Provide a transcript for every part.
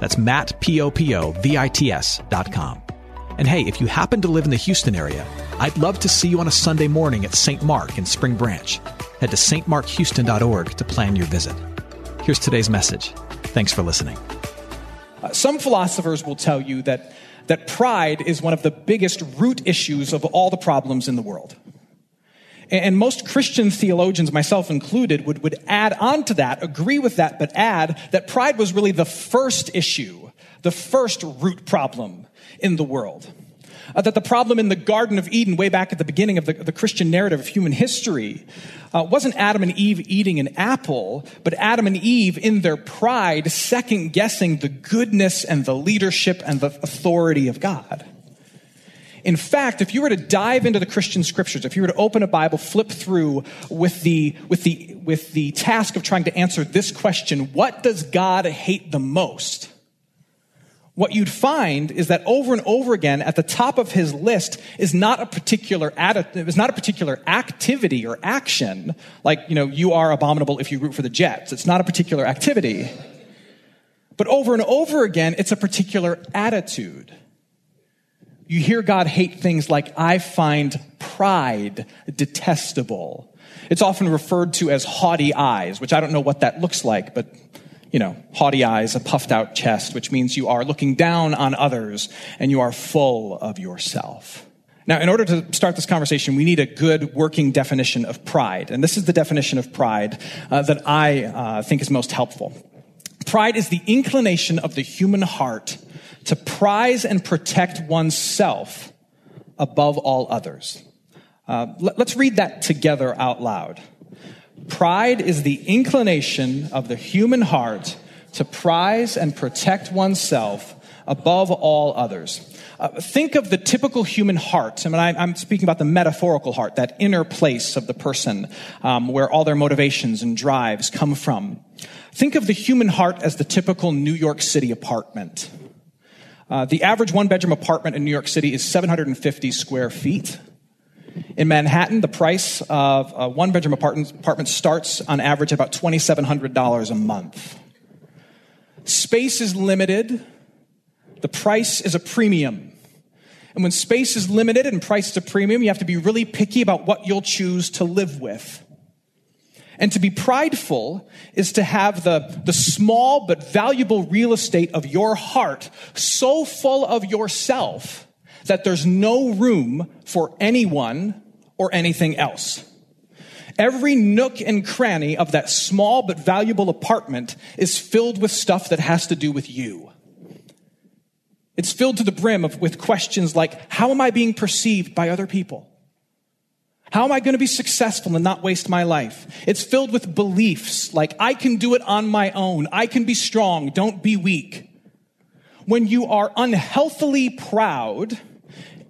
That's Matt, P-O-P-O-V-I-T-S dot com. And hey, if you happen to live in the Houston area, I'd love to see you on a Sunday morning at St. Mark in Spring Branch. Head to stmarkhouston.org to plan your visit. Here's today's message. Thanks for listening. Uh, some philosophers will tell you that, that pride is one of the biggest root issues of all the problems in the world. And most Christian theologians, myself included, would, would add on to that, agree with that, but add that pride was really the first issue, the first root problem in the world. Uh, that the problem in the Garden of Eden, way back at the beginning of the, the Christian narrative of human history, uh, wasn't Adam and Eve eating an apple, but Adam and Eve, in their pride, second guessing the goodness and the leadership and the authority of God. In fact, if you were to dive into the Christian scriptures, if you were to open a Bible, flip through with the, with the, with the task of trying to answer this question, what does God hate the most? What you'd find is that over and over again, at the top of his list is not a particular attitude, is not a particular activity or action, like, you know, you are abominable if you root for the Jets. It's not a particular activity. But over and over again, it's a particular attitude you hear God hate things like, I find pride detestable. It's often referred to as haughty eyes, which I don't know what that looks like, but you know, haughty eyes, a puffed out chest, which means you are looking down on others and you are full of yourself. Now, in order to start this conversation, we need a good working definition of pride. And this is the definition of pride uh, that I uh, think is most helpful. Pride is the inclination of the human heart to prize and protect oneself above all others. Uh, let, let's read that together out loud. Pride is the inclination of the human heart to prize and protect oneself above all others. Uh, think of the typical human heart. I mean, I, am speaking about the metaphorical heart, that inner place of the person um, where all their motivations and drives come from. Think of the human heart as the typical New York City apartment. Uh, the average one bedroom apartment in New York City is 750 square feet. In Manhattan, the price of a one bedroom apartment, apartment starts on average about $2,700 a month. Space is limited, the price is a premium. And when space is limited and price is a premium, you have to be really picky about what you'll choose to live with. And to be prideful is to have the, the small but valuable real estate of your heart so full of yourself that there's no room for anyone or anything else. Every nook and cranny of that small but valuable apartment is filled with stuff that has to do with you. It's filled to the brim of, with questions like, how am I being perceived by other people? How am I going to be successful and not waste my life? It's filled with beliefs like, I can do it on my own. I can be strong. Don't be weak. When you are unhealthily proud,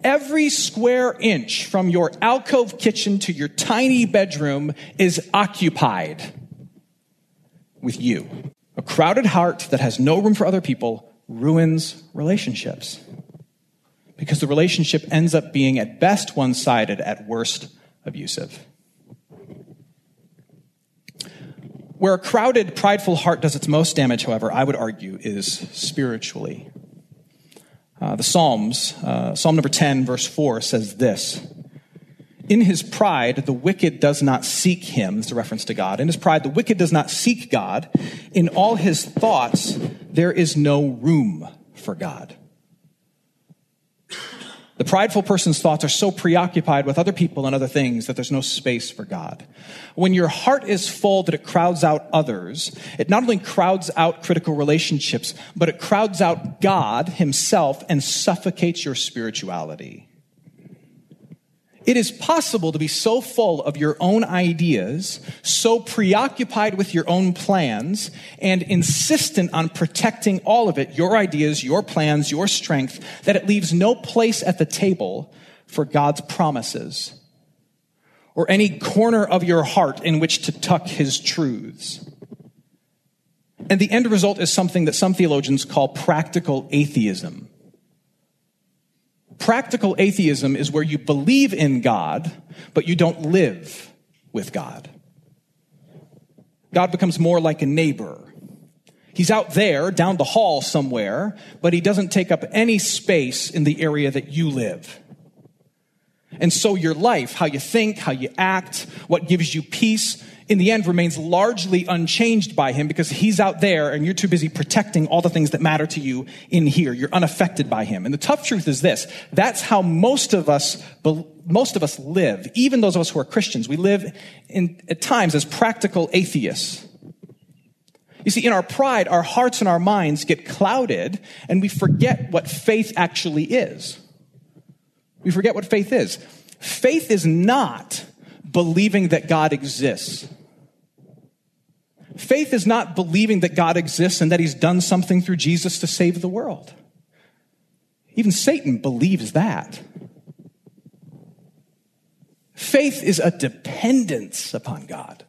every square inch from your alcove kitchen to your tiny bedroom is occupied with you. A crowded heart that has no room for other people ruins relationships because the relationship ends up being at best one sided, at worst abusive. Where a crowded, prideful heart does its most damage, however, I would argue, is spiritually. Uh, the Psalms, uh, Psalm number 10, verse 4 says this In his pride, the wicked does not seek him. It's a reference to God. In his pride, the wicked does not seek God. In all his thoughts, there is no room for God. The prideful person's thoughts are so preoccupied with other people and other things that there's no space for God. When your heart is full that it crowds out others, it not only crowds out critical relationships, but it crowds out God himself and suffocates your spirituality. It is possible to be so full of your own ideas, so preoccupied with your own plans, and insistent on protecting all of it, your ideas, your plans, your strength, that it leaves no place at the table for God's promises or any corner of your heart in which to tuck his truths. And the end result is something that some theologians call practical atheism. Practical atheism is where you believe in God, but you don't live with God. God becomes more like a neighbor. He's out there, down the hall somewhere, but he doesn't take up any space in the area that you live. And so your life, how you think, how you act, what gives you peace, in the end remains largely unchanged by him because he's out there and you're too busy protecting all the things that matter to you in here. You're unaffected by him. And the tough truth is this. That's how most of us, most of us live. Even those of us who are Christians, we live in, at times as practical atheists. You see, in our pride, our hearts and our minds get clouded and we forget what faith actually is. We forget what faith is. Faith is not believing that God exists. Faith is not believing that God exists and that he's done something through Jesus to save the world. Even Satan believes that. Faith is a dependence upon God,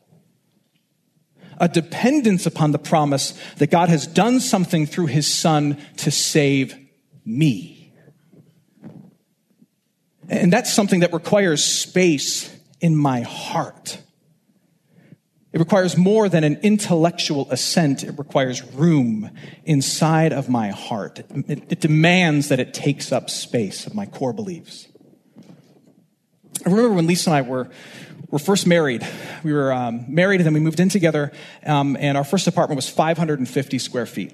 a dependence upon the promise that God has done something through his son to save me. And that's something that requires space in my heart. It requires more than an intellectual assent. It requires room inside of my heart. It, it, demands that it takes up space of my core beliefs. I remember when Lisa and I were, were first married. We were um, married and then we moved in together, um, and our first apartment was 550 square feet.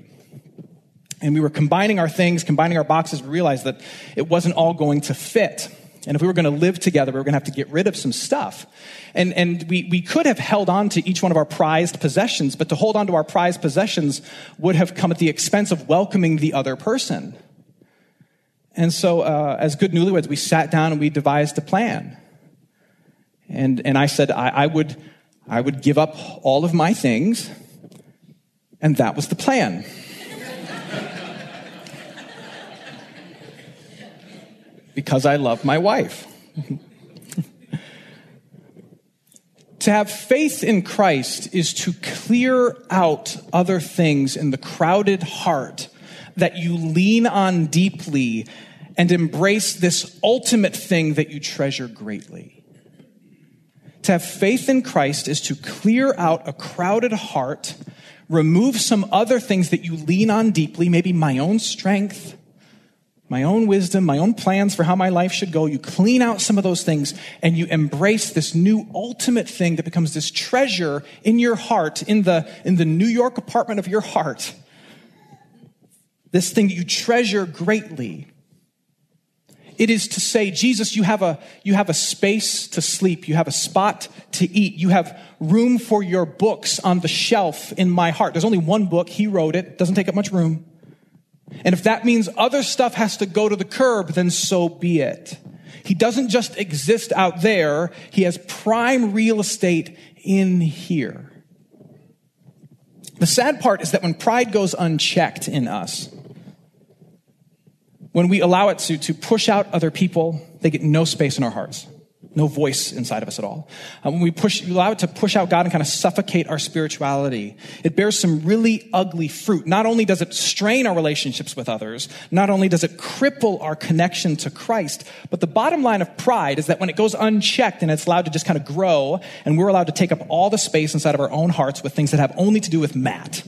And we were combining our things, combining our boxes. We realized that it wasn't all going to fit. And if we were going to live together, we were going to have to get rid of some stuff. And, and we, we could have held on to each one of our prized possessions, but to hold on to our prized possessions would have come at the expense of welcoming the other person. And so, uh, as good newlyweds, we sat down and we devised a plan. And, and I said, I, I, would, I would give up all of my things, and that was the plan. Because I love my wife. to have faith in Christ is to clear out other things in the crowded heart that you lean on deeply and embrace this ultimate thing that you treasure greatly. To have faith in Christ is to clear out a crowded heart, remove some other things that you lean on deeply, maybe my own strength, my own wisdom, my own plans for how my life should go. You clean out some of those things and you embrace this new ultimate thing that becomes this treasure in your heart, in the, in the New York apartment of your heart. This thing that you treasure greatly. It is to say, Jesus, you have a, you have a space to sleep. You have a spot to eat. You have room for your books on the shelf in my heart. There's only one book. He wrote it. Doesn't take up much room. And if that means other stuff has to go to the curb, then so be it. He doesn't just exist out there, he has prime real estate in here. The sad part is that when pride goes unchecked in us, when we allow it to, to push out other people, they get no space in our hearts no voice inside of us at all. Uh, when we push, we allow it to push out God and kind of suffocate our spirituality, it bears some really ugly fruit. Not only does it strain our relationships with others, not only does it cripple our connection to Christ, but the bottom line of pride is that when it goes unchecked and it's allowed to just kind of grow, and we're allowed to take up all the space inside of our own hearts with things that have only to do with Matt,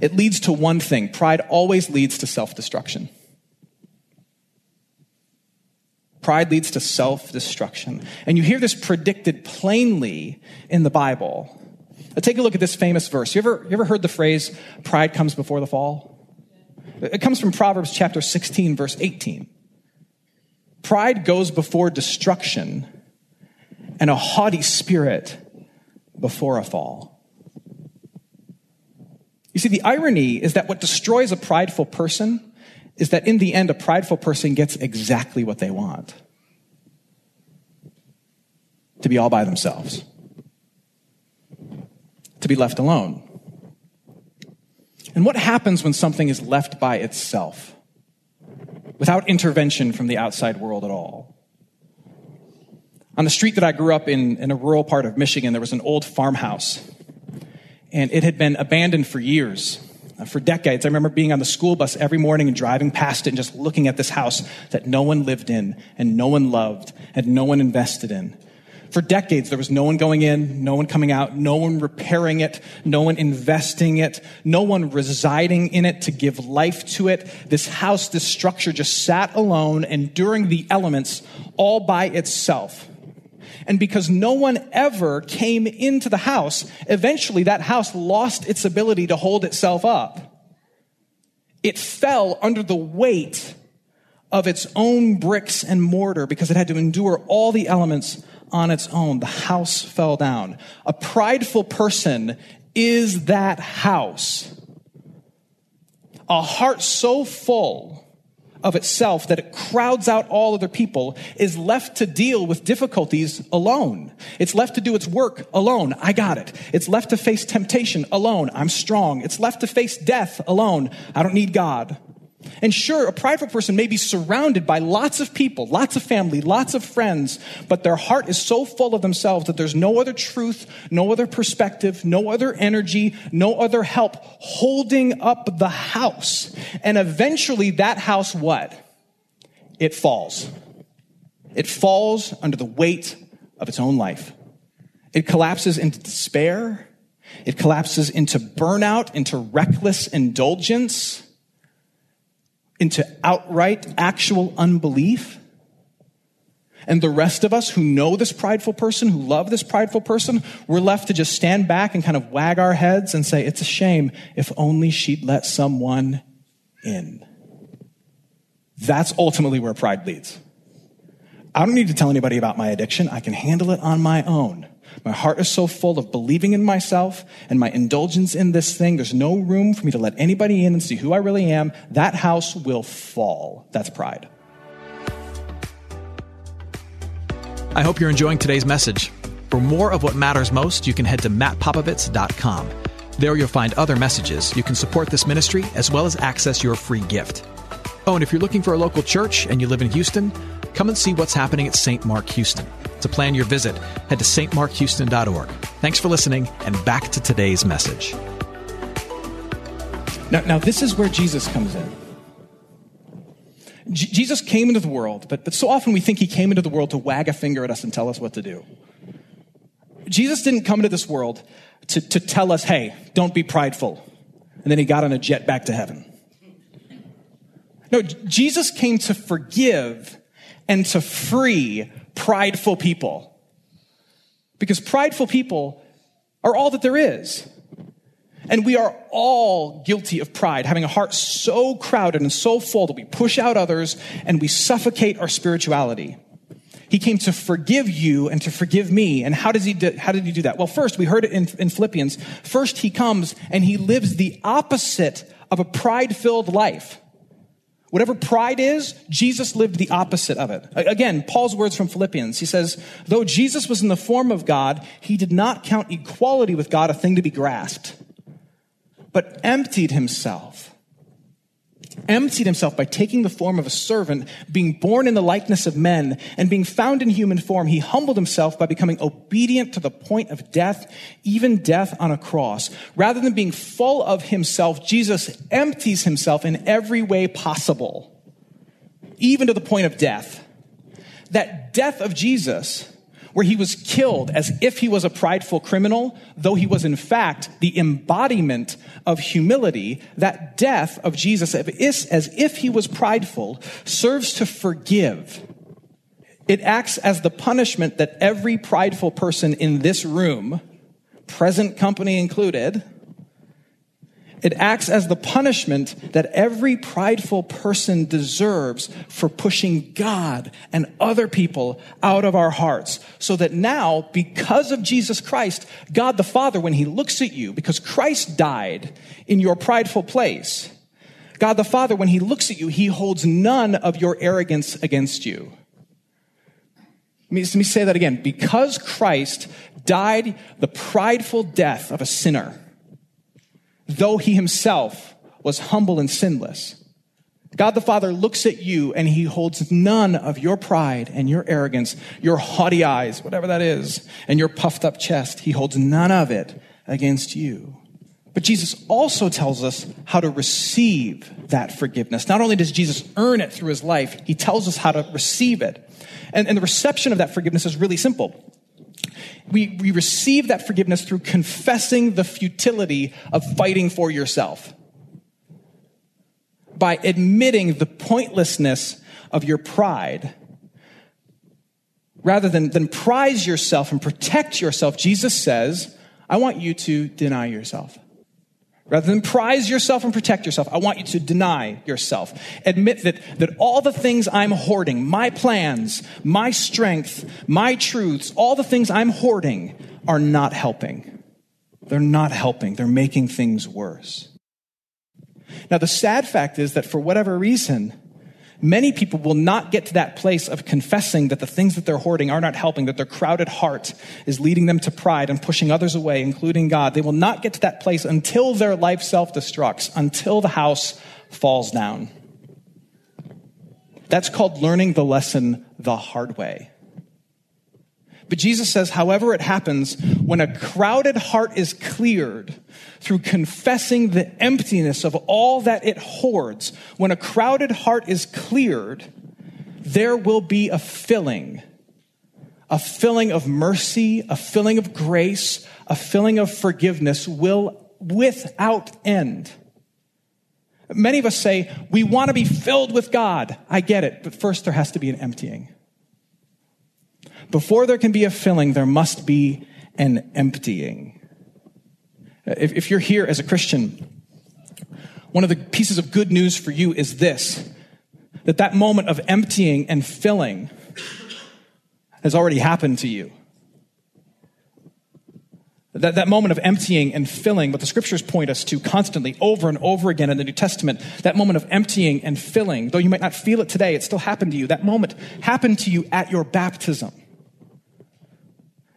it leads to one thing. Pride always leads to self destruction. Pride leads to self destruction. And you hear this predicted plainly in the Bible. Now take a look at this famous verse. You ever, you ever heard the phrase, pride comes before the fall? It comes from Proverbs chapter 16, verse 18. Pride goes before destruction, and a haughty spirit before a fall. You see, the irony is that what destroys a prideful person is that in the end, a prideful person gets exactly what they want. to be all by themselves, to be left alone. And what happens when something is left by itself without intervention from the outside world at all? On the street that I grew up in, in a rural part of Michigan, there was an old farmhouse. And it had been abandoned for years, for decades. I remember being on the school bus every morning and driving past it and just looking at this house that no one lived in and no one loved and no one invested in. For decades, there was no one going in, no one coming out, no one repairing it, no one investing it, no one residing in it to give life to it. This house, this structure just sat alone, enduring the elements all by itself. And because no one ever came into the house, eventually that house lost its ability to hold itself up. It fell under the weight of its own bricks and mortar because it had to endure all the elements on its own. The house fell down. A prideful person is that house. A heart so full of itself that it crowds out all other people is left to deal with difficulties alone. It's left to do its work alone. I got it. It's left to face temptation alone. I'm strong. It's left to face death alone. I don't need God. And sure, a prideful person may be surrounded by lots of people, lots of family, lots of friends, but their heart is so full of themselves that there's no other truth, no other perspective, no other energy, no other help holding up the house. And eventually that house what? It falls. It falls under the weight of its own life. It collapses into despair. It collapses into burnout, into reckless indulgence into outright, actual unbelief. And the rest of us who know this prideful person, who love this prideful person, we're left to just stand back and kind of wag our heads and say, it's a shame if only she'd let someone in. That's ultimately where pride leads. I don't need to tell anybody about my addiction. I can handle it on my own. My heart is so full of believing in myself and my indulgence in this thing. There's no room for me to let anybody in and see who I really am. That house will fall. That's pride. I hope you're enjoying today's message. For more of what matters most, you can head to mattpopovits.com. There you'll find other messages. You can support this ministry as well as access your free gift. Oh, and if you're looking for a local church and you live in Houston, come and see what's happening at St. Mark Houston. To plan your visit, head to stmarkhouston.org. Thanks for listening, and back to today's message. Now, now this is where Jesus comes in. J- Jesus came into the world, but, but so often we think he came into the world to wag a finger at us and tell us what to do. Jesus didn't come into this world to, to tell us, hey, don't be prideful. And then he got on a jet back to heaven. No, Jesus came to forgive and to free prideful people. Because prideful people are all that there is. And we are all guilty of pride, having a heart so crowded and so full that we push out others and we suffocate our spirituality. He came to forgive you and to forgive me. And how does he do, how did he do that? Well, first, we heard it in, in Philippians. First, he comes and he lives the opposite of a pride filled life. Whatever pride is, Jesus lived the opposite of it. Again, Paul's words from Philippians. He says, though Jesus was in the form of God, he did not count equality with God a thing to be grasped, but emptied himself emptied himself by taking the form of a servant, being born in the likeness of men, and being found in human form, he humbled himself by becoming obedient to the point of death, even death on a cross. Rather than being full of himself, Jesus empties himself in every way possible, even to the point of death. That death of Jesus where he was killed as if he was a prideful criminal, though he was in fact the embodiment of humility, that death of Jesus, as if he was prideful, serves to forgive. It acts as the punishment that every prideful person in this room, present company included, it acts as the punishment that every prideful person deserves for pushing God and other people out of our hearts. So that now, because of Jesus Christ, God the Father, when He looks at you, because Christ died in your prideful place, God the Father, when He looks at you, He holds none of your arrogance against you. Let me, say that again. Because Christ died the prideful death of a sinner, though he himself was humble and sinless, God the Father looks at you and he holds none of your pride and your arrogance, your haughty eyes, whatever that is, and your puffed up chest. He holds none of it against you. But Jesus also tells us how to receive that forgiveness. Not only does Jesus earn it through his life, he tells us how to receive it. And, and the reception of that forgiveness is really simple. We, we receive that forgiveness through confessing the futility of fighting for yourself by admitting the pointlessness of your pride. Rather than, than prize yourself and protect yourself, Jesus says, I want you to deny yourself. Rather than prize yourself and protect yourself, I want you to deny yourself. Admit that, that all the things I'm hoarding, my plans, my strength, my truths, all the things I'm hoarding are not helping. They're not helping. They're making things worse. Now, the sad fact is that for whatever reason, many people will not get to that place of confessing that the things that they're hoarding are not helping, that their crowded heart is leading them to pride and pushing others away, including God. They will not get to that place until their life self destructs, until the house falls down. That's called learning the lesson the hard way. But Jesus says, however it happens, when a crowded heart is cleared through confessing the emptiness of all that it hoards, when a crowded heart is cleared, there will be a filling. A filling of mercy, a filling of grace, a filling of forgiveness will without end. Many of us say, we want to be filled with God. I get it, but first there has to be an emptying. Before there can be a filling, there must be an emptying. If, if you're here as a Christian, one of the pieces of good news for you is this that that moment of emptying and filling has already happened to you. That, that moment of emptying and filling, what the scriptures point us to constantly over and over again in the New Testament, that moment of emptying and filling, though you might not feel it today, it still happened to you. That moment happened to you at your baptism.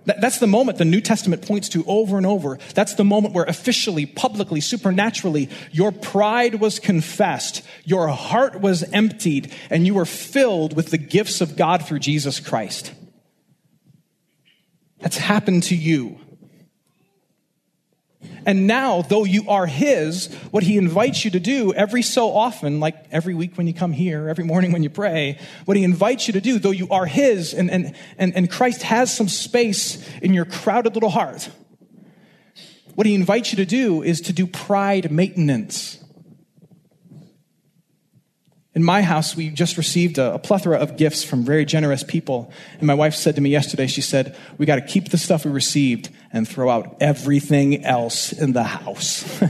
That's the moment the New Testament points to over and over. That's the moment where officially, publicly, supernaturally, your pride was confessed, your heart was emptied, and you were filled with the gifts of God through Jesus Christ. That's happened to you. And now, though you are His, what He invites you to do every so often, like every week when you come here, every morning when you pray, what He invites you to do, though you are His, and, and, and, and Christ has some space in your crowded little heart, what He invites you to do is to do pride maintenance. In my house, we just received a, a, plethora of gifts from very generous people. And my wife said to me yesterday, she said, We got to keep the stuff we received and throw out everything else in the house.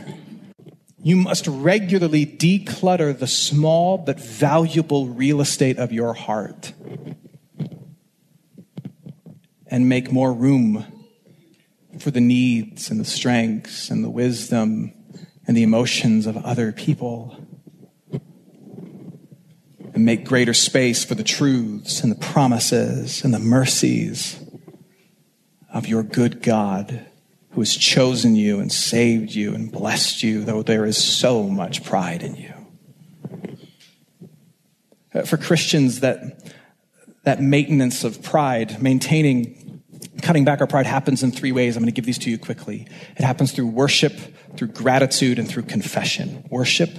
you must regularly declutter the small but valuable real estate of your heart and make more room for the needs and the strengths and the wisdom and the emotions of other people and make greater space for the truths and the promises and the mercies of your good God who has chosen you and saved you and blessed you, though there is so much pride in you. Uh, for Christians, that, that maintenance of pride, maintaining, cutting back our pride happens in three ways. I'm going to give these to you quickly. It happens through worship, through gratitude, and through confession. Worship,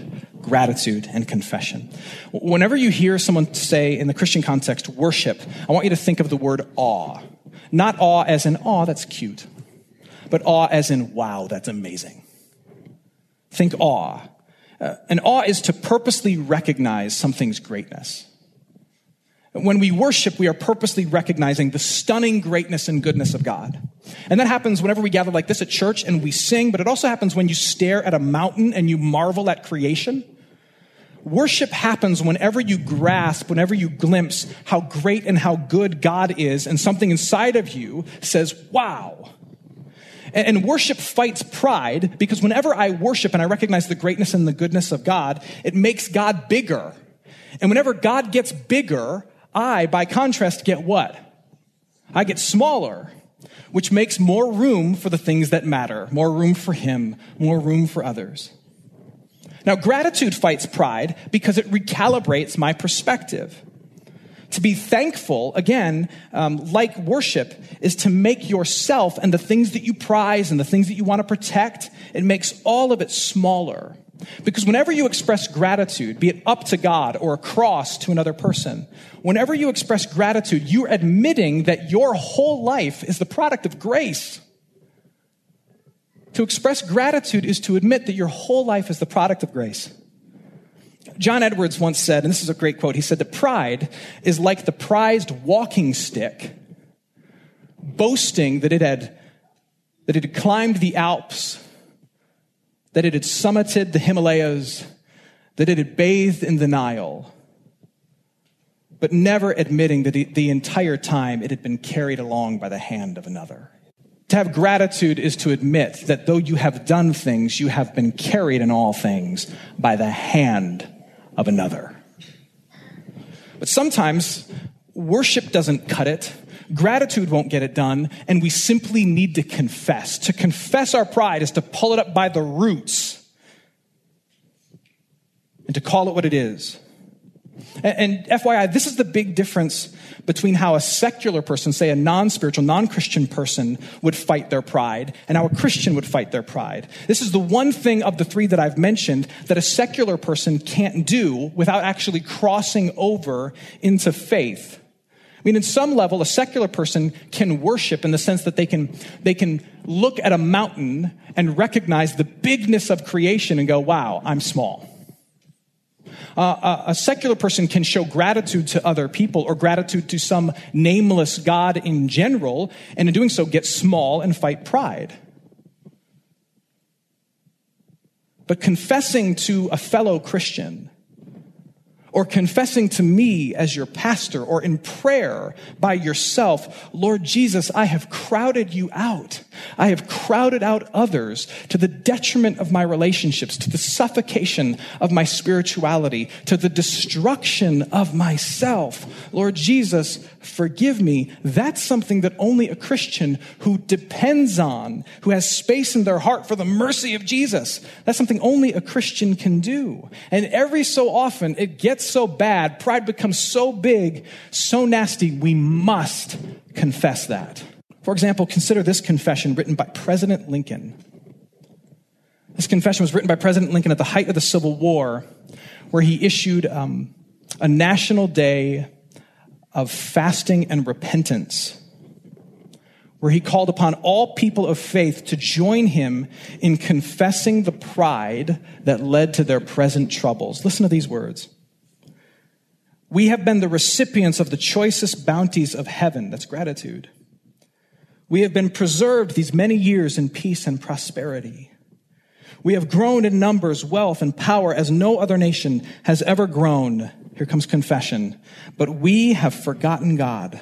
gratitude, and confession. Whenever you hear someone say in the Christian context, worship, I want you to think of the word awe. Not awe as in, awe, that's cute, but awe as in, wow, that's amazing. Think awe. Uh, and awe is to purposely recognize something's greatness. When we worship, we are purposely recognizing the stunning greatness and goodness of God. And that happens whenever we gather like this at church and we sing, but it also happens when you stare at a mountain and you marvel at creation. Worship happens whenever you grasp, whenever you glimpse how great and how good God is, and something inside of you says, wow. And worship fights pride because whenever I worship and I recognize the greatness and the goodness of God, it makes God bigger. And whenever God gets bigger, I, by contrast, get what? I get smaller, which makes more room for the things that matter, more room for Him, more room for others. Now, gratitude fights pride because it recalibrates my perspective. To be thankful, again, um, like worship, is to make yourself and the things that you prize and the things that you want to protect, it makes all of it smaller. Because whenever you express gratitude, be it up to God or across to another person, whenever you express gratitude, you're admitting that your whole life is the product of grace. To express gratitude is to admit that your whole life is the product of grace. John Edwards once said, and this is a great quote, he said that pride is like the prized walking stick, boasting that it had, that it had climbed the Alps, that it had summited the Himalayas, that it had bathed in the Nile, but never admitting that the entire time it had been carried along by the hand of another. To have gratitude is to admit that though you have done things, you have been carried in all things by the hand of another. But sometimes worship doesn't cut it. Gratitude won't get it done, and we simply need to confess. To confess our pride is to pull it up by the roots and to call it what it is. And, FYI, this is the big difference between how a secular person, say a non spiritual, non Christian person, would fight their pride and how a Christian would fight their pride. This is the one thing of the three that I've mentioned that a secular person can't do without actually crossing over into faith. I mean, in some level, a secular person can worship in the sense that they can, they can look at a mountain and recognize the bigness of creation and go, wow, I'm small. Uh, a, a secular person can show gratitude to other people or gratitude to some nameless God in general, and in doing so, get small and fight pride. But confessing to a fellow Christian, or confessing to me as your pastor or in prayer by yourself, Lord Jesus, I have crowded you out. I have crowded out others to the detriment of my relationships, to the suffocation of my spirituality, to the destruction of myself. Lord Jesus, forgive me. That's something that only a Christian who depends on, who has space in their heart for the mercy of Jesus, that's something only a Christian can do. And every so often it gets so bad, pride becomes so big, so nasty, we must confess that. For example, consider this confession written by President Lincoln. This confession was written by President Lincoln at the height of the Civil War, where he issued um, a national day of fasting and repentance, where he called upon all people of faith to join him in confessing the pride that led to their present troubles. Listen to these words. We have been the recipients of the choicest bounties of heaven. That's gratitude. We have been preserved these many years in peace and prosperity. We have grown in numbers, wealth, and power as no other nation has ever grown. Here comes confession. But we have forgotten God.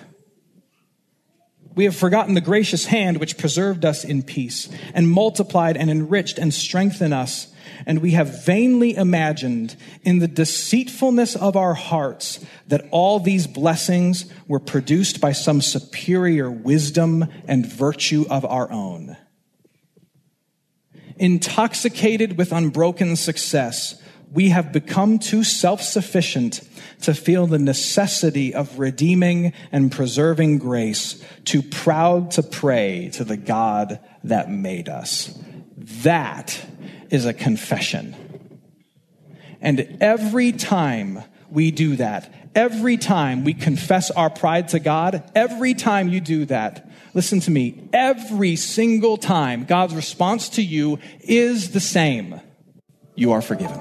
We have forgotten the gracious hand which preserved us in peace and multiplied and enriched and strengthened us and we have vainly imagined in the deceitfulness of our hearts that all these blessings were produced by some superior wisdom and virtue of our own. Intoxicated with unbroken success, we have become too self sufficient to feel the necessity of redeeming and preserving grace, too proud to pray to the God that made us. That is a confession. And every time we do that, every time we confess our pride to God, every time you do that, listen to me, every single time God's response to you is the same you are forgiven.